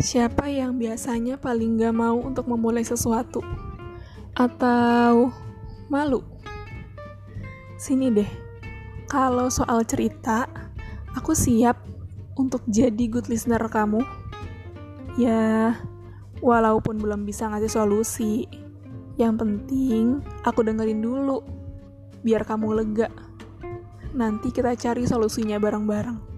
Siapa yang biasanya paling gak mau untuk memulai sesuatu? Atau malu? Sini deh, kalau soal cerita, aku siap untuk jadi good listener kamu. Ya, walaupun belum bisa ngasih solusi, yang penting aku dengerin dulu, biar kamu lega. Nanti kita cari solusinya bareng-bareng.